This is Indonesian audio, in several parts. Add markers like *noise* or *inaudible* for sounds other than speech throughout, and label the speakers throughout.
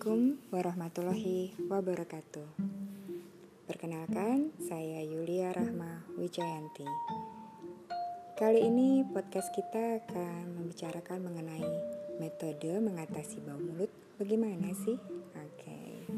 Speaker 1: Assalamualaikum warahmatullahi wabarakatuh. Perkenalkan, saya Yulia Rahma Wijayanti. Kali ini podcast kita akan membicarakan mengenai metode mengatasi bau mulut. Bagaimana sih? Oke.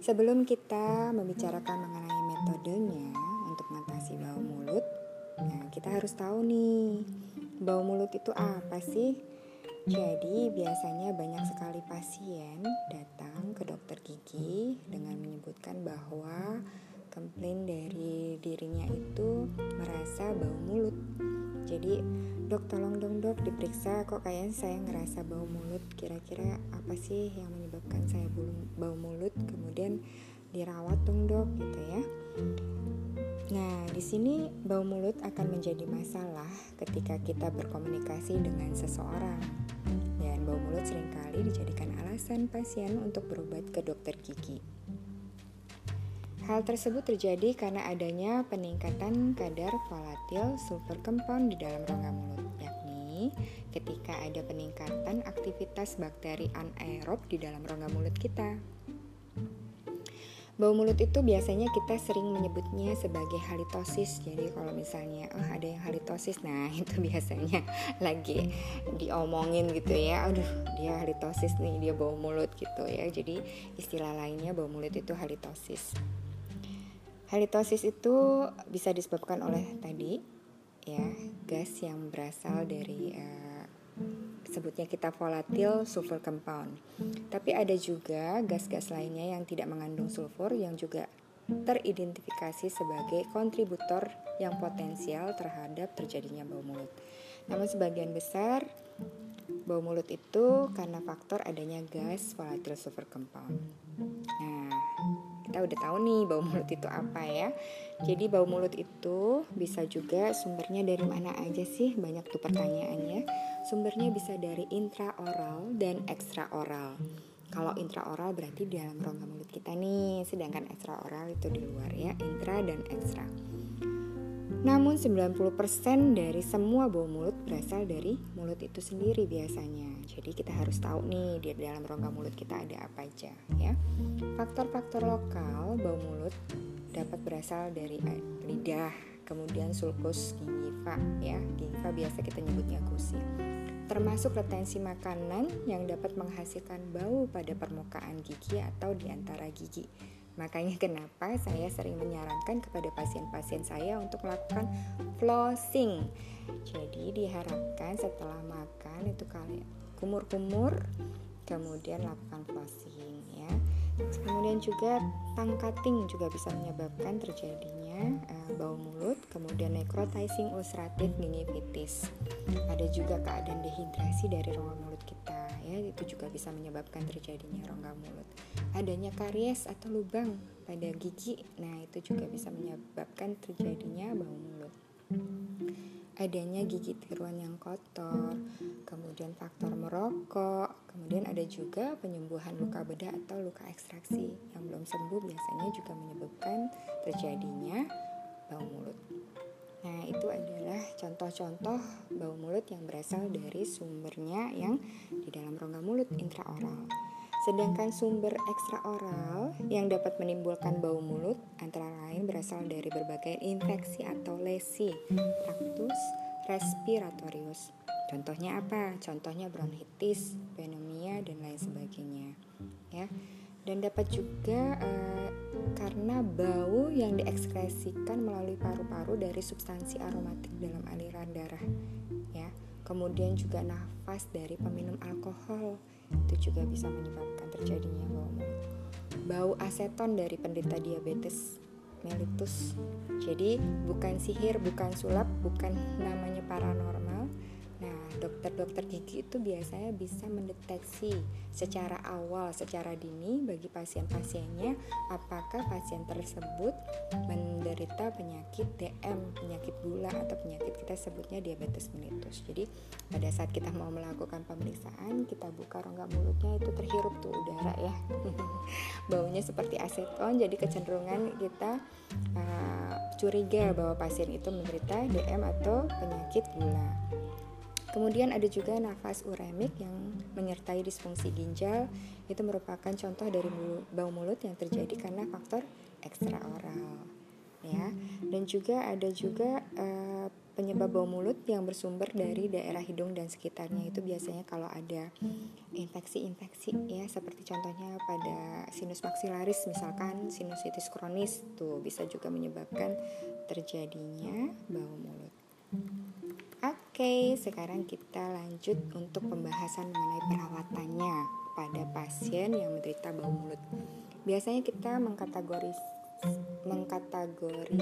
Speaker 1: Sebelum kita membicarakan mengenai metodenya untuk mengatasi bau mulut, nah kita harus tahu nih, bau mulut itu apa sih? Jadi, biasanya banyak sekali pasien datang ke dokter gigi dengan menyebutkan bahwa komplain dari dirinya itu merasa bau mulut. Jadi, dok tolong dong dok diperiksa kok kayaknya saya ngerasa bau mulut. Kira-kira apa sih yang menyebabkan saya bau mulut? Kemudian dirawat dong dok gitu ya. Nah, di sini bau mulut akan menjadi masalah ketika kita berkomunikasi dengan seseorang bau mulut sering kali dijadikan alasan pasien untuk berobat ke dokter gigi. Hal tersebut terjadi karena adanya peningkatan kadar volatil sulfur compound di dalam rongga mulut, yakni ketika ada peningkatan aktivitas bakteri anaerob di dalam rongga mulut kita. Bau mulut itu biasanya kita sering menyebutnya sebagai halitosis. Jadi kalau misalnya oh ada yang halitosis, nah *laughs* itu biasanya lagi diomongin gitu ya. Aduh, dia halitosis nih, dia bau mulut gitu ya. Jadi istilah lainnya bau mulut itu halitosis. Halitosis itu bisa disebabkan oleh tadi ya, gas yang berasal dari uh, sebutnya kita volatil sulfur compound. Tapi ada juga gas-gas lainnya yang tidak mengandung sulfur yang juga teridentifikasi sebagai kontributor yang potensial terhadap terjadinya bau mulut. Namun sebagian besar bau mulut itu karena faktor adanya gas volatil sulfur compound. Nah, kita udah tahu nih bau mulut itu apa ya. Jadi bau mulut itu bisa juga sumbernya dari mana aja sih? Banyak tuh pertanyaannya. Sumbernya bisa dari intraoral dan ekstraoral. Kalau intraoral berarti di dalam rongga mulut kita nih, sedangkan ekstraoral itu di luar ya, intra dan ekstra. Namun 90% dari semua bau mulut berasal dari mulut itu sendiri biasanya. Jadi kita harus tahu nih di dalam rongga mulut kita ada apa aja ya. Faktor-faktor lokal bau mulut dapat berasal dari lidah, kemudian sulcus gingiva ya gingiva biasa kita nyebutnya gusi termasuk retensi makanan yang dapat menghasilkan bau pada permukaan gigi atau di antara gigi makanya kenapa saya sering menyarankan kepada pasien-pasien saya untuk melakukan flossing jadi diharapkan setelah makan itu kalian kumur-kumur kemudian lakukan flossing ya. Kemudian juga tongue cutting juga bisa menyebabkan terjadinya uh, bau mulut kemudian necrotizing ulcerative gingivitis ada juga keadaan dehidrasi dari rongga mulut kita ya itu juga bisa menyebabkan terjadinya rongga mulut. Adanya karies atau lubang pada gigi nah itu juga bisa menyebabkan terjadinya bau mulut adanya gigi tiruan yang kotor, kemudian faktor merokok, kemudian ada juga penyembuhan luka bedah atau luka ekstraksi yang belum sembuh biasanya juga menyebabkan terjadinya bau mulut. Nah, itu adalah contoh-contoh bau mulut yang berasal dari sumbernya yang di dalam rongga mulut intraoral. Sedangkan sumber ekstraoral yang dapat menimbulkan bau mulut antara lain berasal dari berbagai infeksi atau lesi traktus respiratorius. Contohnya apa? Contohnya bronkitis, pneumonia dan lain sebagainya. Ya. Dan dapat juga uh, karena bau yang diekskresikan melalui paru-paru dari substansi aromatik dalam aliran darah. Ya. Kemudian juga nafas dari peminum alkohol itu juga bisa menyebabkan terjadinya bau mulut. Bau aseton dari penderita diabetes mellitus. Jadi bukan sihir, bukan sulap, bukan namanya paranormal, dokter-dokter gigi itu biasanya bisa mendeteksi secara awal, secara dini bagi pasien-pasiennya apakah pasien tersebut menderita penyakit DM, penyakit gula atau penyakit kita sebutnya diabetes mellitus. Jadi pada saat kita mau melakukan pemeriksaan, kita buka rongga mulutnya itu terhirup tuh udara ya. *laughs* Baunya seperti aseton, jadi kecenderungan kita uh, curiga bahwa pasien itu menderita DM atau penyakit gula. Kemudian ada juga nafas uremik yang menyertai disfungsi ginjal. Itu merupakan contoh dari bau mulut yang terjadi karena faktor ekstra oral. Ya, dan juga ada juga uh, penyebab bau mulut yang bersumber dari daerah hidung dan sekitarnya itu biasanya kalau ada infeksi-infeksi ya seperti contohnya pada sinus maksilaris misalkan sinusitis kronis tuh bisa juga menyebabkan terjadinya bau mulut. Oke, sekarang kita lanjut untuk pembahasan mengenai perawatannya pada pasien yang menderita bau mulut. Biasanya kita mengkategori mengkategori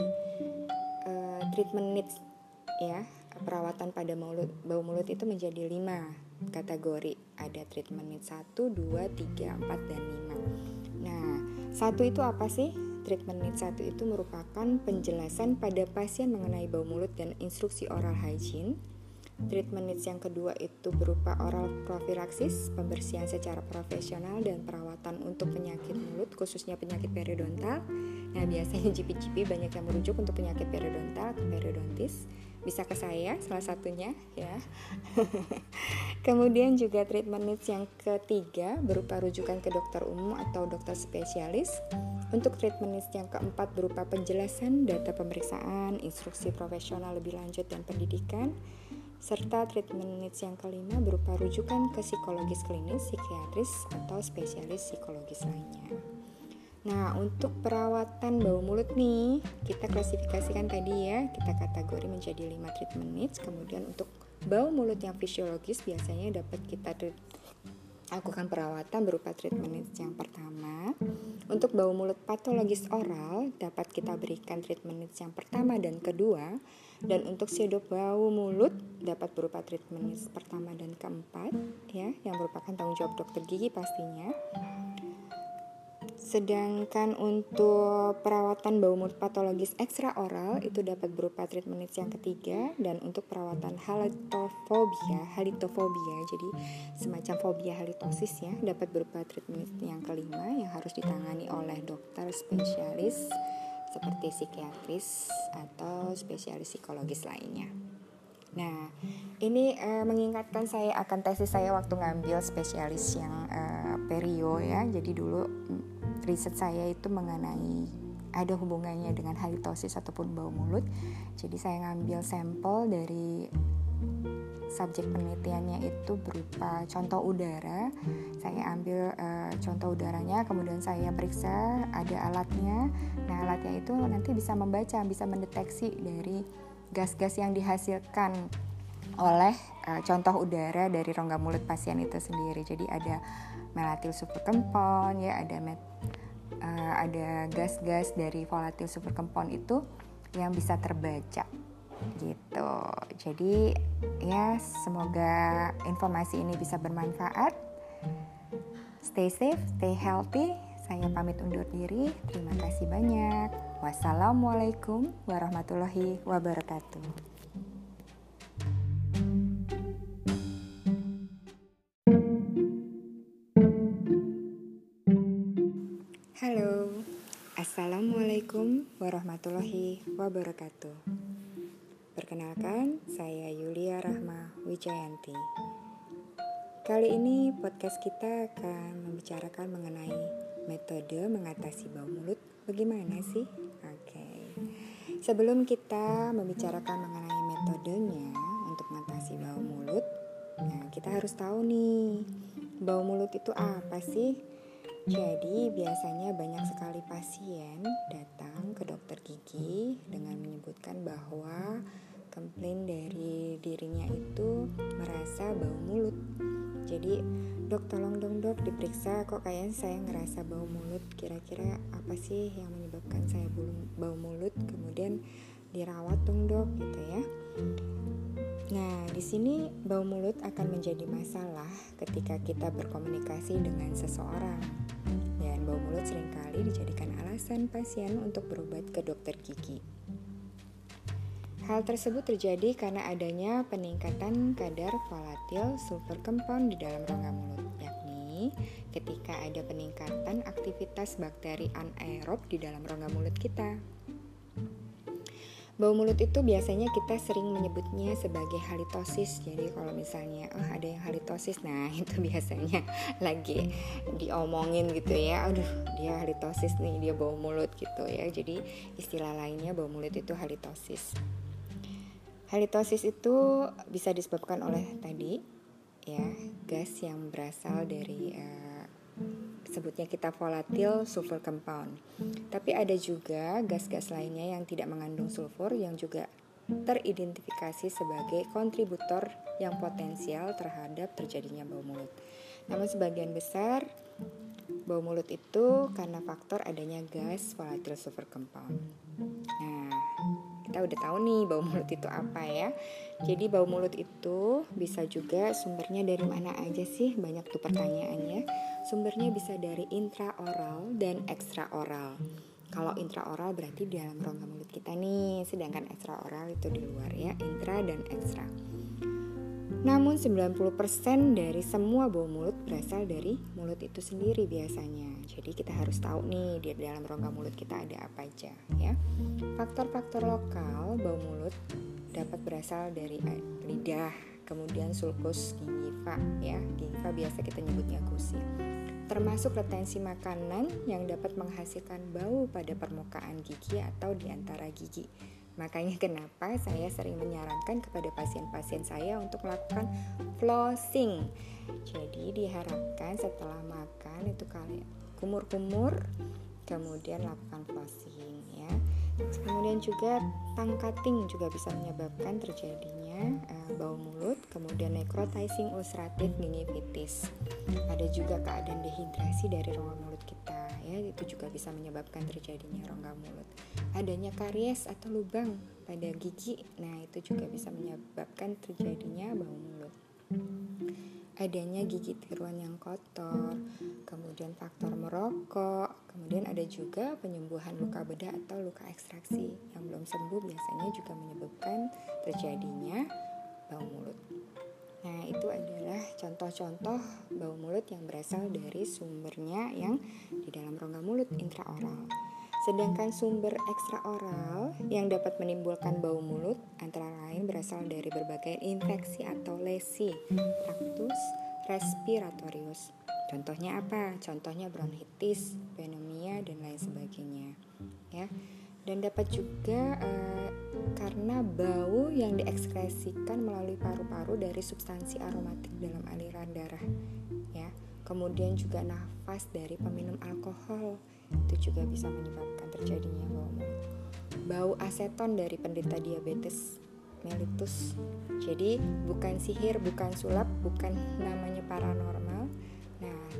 Speaker 1: uh, treatment needs ya. Perawatan pada mulut bau mulut itu menjadi lima kategori. Ada treatment needs 1, 2, 3, 4, dan 5 nah satu itu apa sih? Treatment needs 1 itu merupakan penjelasan pada pasien mengenai bau mulut dan instruksi oral hygiene Treatment needs yang kedua itu berupa oral profilaksis, pembersihan secara profesional dan perawatan untuk penyakit mulut khususnya penyakit periodontal. Nah, biasanya GP-GP banyak yang merujuk untuk penyakit periodontal atau periodontis. Bisa ke saya salah satunya ya. *laughs* Kemudian juga treatment needs yang ketiga berupa rujukan ke dokter umum atau dokter spesialis. Untuk treatment needs yang keempat berupa penjelasan data pemeriksaan, instruksi profesional lebih lanjut dan pendidikan serta treatment needs yang kelima berupa rujukan ke psikologis klinis, psikiatris, atau spesialis psikologis lainnya. Nah, untuk perawatan bau mulut nih, kita klasifikasikan tadi ya, kita kategori menjadi 5 treatment needs. Kemudian untuk bau mulut yang fisiologis biasanya dapat kita lakukan perawatan berupa treatment yang pertama. Untuk bau mulut patologis oral dapat kita berikan treatment yang pertama dan kedua dan untuk sirup bau mulut dapat berupa treatment pertama dan keempat ya yang merupakan tanggung jawab dokter gigi pastinya. Sedangkan untuk perawatan bau mulut patologis ekstra oral itu dapat berupa treatment yang ketiga dan untuk perawatan halitofobia, halitofobia jadi semacam fobia halitosis ya dapat berupa treatment yang kelima yang harus ditangani oleh dokter spesialis seperti psikiatris atau spesialis psikologis lainnya. Nah, ini uh, mengingatkan saya akan tesis saya waktu ngambil spesialis yang uh, perio ya. Jadi dulu riset saya itu mengenai ada hubungannya dengan halitosis ataupun bau mulut. Jadi saya ngambil sampel dari subjek penelitiannya itu berupa contoh udara. Saya ambil uh, contoh udaranya, kemudian saya periksa ada alatnya. Nah, alatnya itu nanti bisa membaca, bisa mendeteksi dari gas-gas yang dihasilkan oleh uh, contoh udara dari rongga mulut pasien itu sendiri. Jadi ada melatil superkempon ya, ada met, uh, ada gas-gas dari volatil superkempon itu yang bisa terbaca gitu. Jadi ya semoga informasi ini bisa bermanfaat. Stay safe, stay healthy. Saya pamit undur diri. Terima kasih banyak. Wassalamualaikum warahmatullahi wabarakatuh. Warahmatullahi wabarakatuh. Perkenalkan, saya Yulia Rahma Wijayanti. Kali ini podcast kita akan membicarakan mengenai metode mengatasi bau mulut. Bagaimana sih? Oke. Okay. Sebelum kita membicarakan mengenai metodenya untuk mengatasi bau mulut, nah kita harus tahu nih, bau mulut itu apa sih? Jadi, biasanya banyak sekali pasien datang ke dokter gigi dengan menyebutkan bahwa komplain dari dirinya itu merasa bau mulut. Jadi, dok tolong dong dok diperiksa kok kayaknya saya ngerasa bau mulut. Kira-kira apa sih yang menyebabkan saya bau mulut? Kemudian dirawat dong dok gitu ya. Nah, di sini bau mulut akan menjadi masalah ketika kita berkomunikasi dengan seseorang. Bau mulut sering kali dijadikan alasan pasien untuk berobat ke dokter gigi. Hal tersebut terjadi karena adanya peningkatan kadar volatil sulfur compound di dalam rongga mulut, yakni ketika ada peningkatan aktivitas bakteri anaerob di dalam rongga mulut kita. Bau mulut itu biasanya kita sering menyebutnya sebagai halitosis. Jadi kalau misalnya oh ada yang halitosis, nah *laughs* itu biasanya lagi diomongin gitu ya. Aduh, dia halitosis nih, dia bau mulut gitu ya. Jadi istilah lainnya bau mulut itu halitosis. Halitosis itu bisa disebabkan oleh tadi ya, gas yang berasal dari uh, sebutnya kita volatil sulfur compound. Tapi ada juga gas-gas lainnya yang tidak mengandung sulfur yang juga teridentifikasi sebagai kontributor yang potensial terhadap terjadinya bau mulut. Namun sebagian besar bau mulut itu karena faktor adanya gas volatil sulfur compound. Nah, kita udah tahu nih bau mulut itu apa ya. Jadi bau mulut itu bisa juga sumbernya dari mana aja sih? Banyak tuh pertanyaannya. Sumbernya bisa dari intraoral dan ekstraoral. Kalau intraoral berarti di dalam rongga mulut kita nih, sedangkan ekstraoral itu di luar ya, intra dan ekstra. Namun 90% dari semua bau mulut berasal dari mulut itu sendiri biasanya. Jadi kita harus tahu nih di dalam rongga mulut kita ada apa aja ya. Faktor-faktor lokal bau mulut dapat berasal dari lidah, kemudian sulcus gingiva ya. Gingiva biasa kita nyebutnya gusi. Termasuk retensi makanan yang dapat menghasilkan bau pada permukaan gigi atau di antara gigi Makanya kenapa saya sering menyarankan kepada pasien-pasien saya untuk melakukan flossing. Jadi diharapkan setelah makan itu kalian kumur-kumur kemudian lakukan flossing ya. Kemudian juga tangkating juga bisa menyebabkan terjadinya uh, bau mulut, kemudian necrotizing ulcerative gingivitis. Ada juga keadaan dehidrasi dari rongga mulut kita ya, itu juga bisa menyebabkan terjadinya rongga mulut adanya karies atau lubang pada gigi. Nah, itu juga bisa menyebabkan terjadinya bau mulut. Adanya gigi tiruan yang kotor, kemudian faktor merokok, kemudian ada juga penyembuhan luka bedah atau luka ekstraksi yang belum sembuh biasanya juga menyebabkan terjadinya bau mulut. Nah, itu adalah contoh-contoh bau mulut yang berasal dari sumbernya yang di dalam rongga mulut intraoral. Sedangkan sumber ekstraoral yang dapat menimbulkan bau mulut antara lain berasal dari berbagai infeksi atau lesi traktus respiratorius. Contohnya apa? Contohnya bronkitis, pneumonia dan lain sebagainya. Ya. Dan dapat juga uh, karena bau yang diekskresikan melalui paru-paru dari substansi aromatik dalam aliran darah. Ya. Kemudian juga nafas dari peminum alkohol itu juga bisa menyebabkan terjadinya bau mulut. Bau aseton dari penderita diabetes mellitus. Jadi bukan sihir, bukan sulap, bukan namanya paranormal,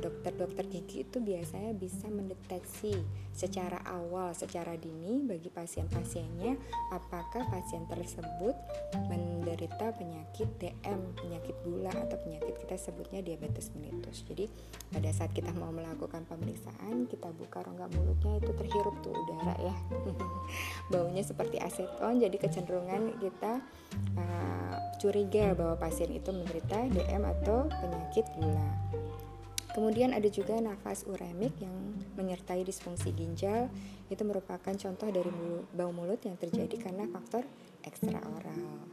Speaker 1: dokter-dokter gigi itu biasanya bisa mendeteksi secara awal, secara dini bagi pasien-pasiennya apakah pasien tersebut menderita penyakit DM, penyakit gula atau penyakit kita sebutnya diabetes mellitus. Jadi pada saat kita mau melakukan pemeriksaan, kita buka rongga mulutnya itu terhirup tuh udara ya. *laughs* Baunya seperti aseton, jadi kecenderungan kita uh, curiga bahwa pasien itu menderita DM atau penyakit gula. Kemudian ada juga nafas uremik yang menyertai disfungsi ginjal. Itu merupakan contoh dari bau mulut yang terjadi karena faktor ekstraoral.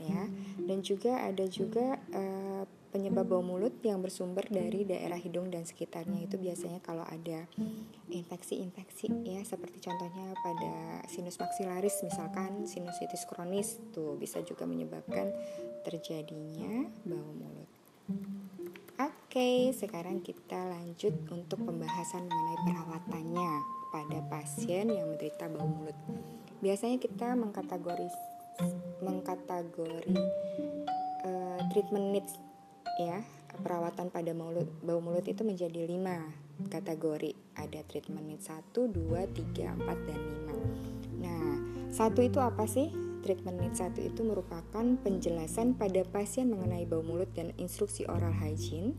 Speaker 1: Ya, dan juga ada juga uh, penyebab bau mulut yang bersumber dari daerah hidung dan sekitarnya itu biasanya kalau ada infeksi-infeksi ya seperti contohnya pada sinus maksilaris misalkan sinusitis kronis tuh bisa juga menyebabkan terjadinya bau mulut. Oke, sekarang kita lanjut untuk pembahasan mengenai perawatannya pada pasien yang menderita bau mulut. Biasanya kita mengkategori mengkategori uh, treatment needs ya. Perawatan pada mulut bau mulut itu menjadi lima kategori. Ada treatment needs 1, 2, 3, 4, dan 5 nah satu itu apa sih? Treatment need 1 itu merupakan penjelasan pada pasien mengenai bau mulut dan instruksi oral hygiene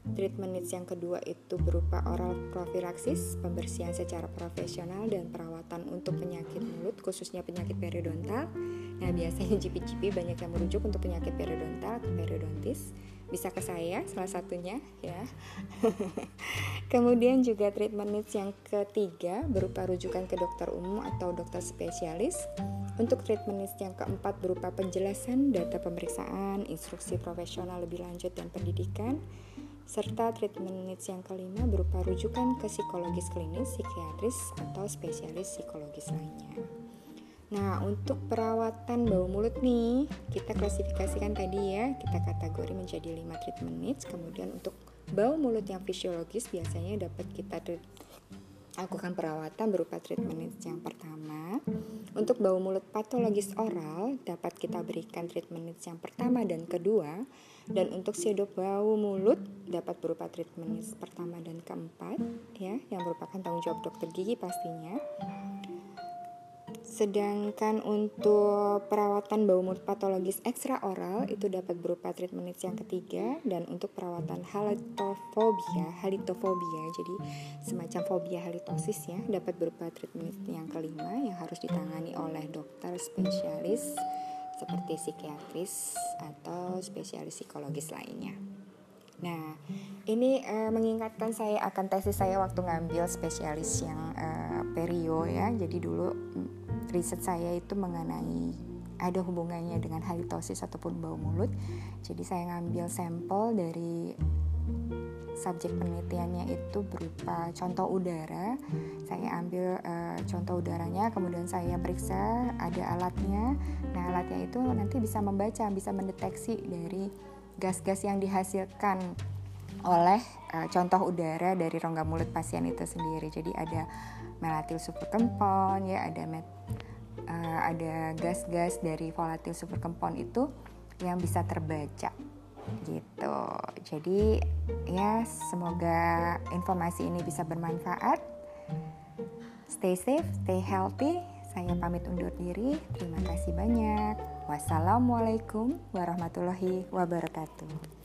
Speaker 1: Treatment needs yang kedua itu berupa oral profilaksis, pembersihan secara profesional dan perawatan untuk penyakit mulut khususnya penyakit periodontal. Nah, biasanya *laughs* GP-GP banyak yang merujuk untuk penyakit periodontal atau periodontis. Bisa ke saya salah satunya ya. *laughs* Kemudian juga treatment needs yang ketiga berupa rujukan ke dokter umum atau dokter spesialis. Untuk treatment needs yang keempat berupa penjelasan data pemeriksaan, instruksi profesional lebih lanjut dan pendidikan serta treatment needs yang kelima berupa rujukan ke psikologis klinis, psikiatris, atau spesialis psikologis lainnya. Nah, untuk perawatan bau mulut nih, kita klasifikasikan tadi ya, kita kategori menjadi 5 treatment needs. Kemudian untuk bau mulut yang fisiologis biasanya dapat kita lakukan perawatan berupa treatment needs yang pertama. Untuk bau mulut patologis oral dapat kita berikan treatment needs yang pertama dan kedua. Dan untuk sirup bau mulut dapat berupa treatment needs pertama dan keempat ya, yang merupakan tanggung jawab dokter gigi pastinya. Sedangkan untuk perawatan bau mulut patologis ekstra oral itu dapat berupa treatment yang ketiga dan untuk perawatan halitofobia, halitofobia jadi semacam fobia halitosis ya dapat berupa treatment yang kelima yang harus ditangani oleh dokter spesialis seperti psikiatris atau spesialis psikologis lainnya. Nah, ini uh, mengingatkan saya akan tesis saya waktu ngambil spesialis yang uh, perio ya. Jadi dulu riset saya itu mengenai ada hubungannya dengan halitosis ataupun bau mulut. Jadi saya ngambil sampel dari subjek penelitiannya itu berupa contoh udara. Saya ambil uh, contoh udaranya, kemudian saya periksa ada alatnya. Nah, alatnya itu nanti bisa membaca, bisa mendeteksi dari gas-gas yang dihasilkan oleh uh, contoh udara dari rongga mulut pasien itu sendiri. Jadi ada melatil superkempon ya, ada met uh, ada gas-gas dari volatil superkempon itu yang bisa terbaca gitu. Jadi ya semoga informasi ini bisa bermanfaat. Stay safe, stay healthy. Saya pamit undur diri. Terima kasih banyak. Wassalamualaikum warahmatullahi wabarakatuh.